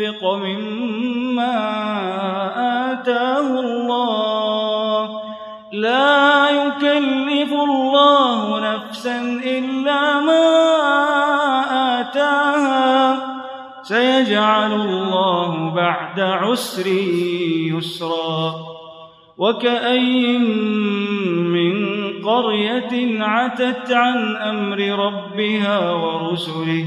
مما آتاه الله. لا يكلف الله نفسا إلا ما آتاها. سيجعل الله بعد عسر يسرا. وكأي من قرية عتت عن أمر ربها ورسله.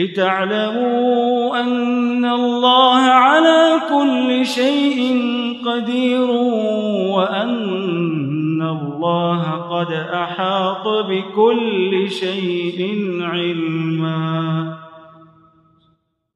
لتعلموا أن الله على كل شيء قدير وأن الله قد أحاط بكل شيء علما.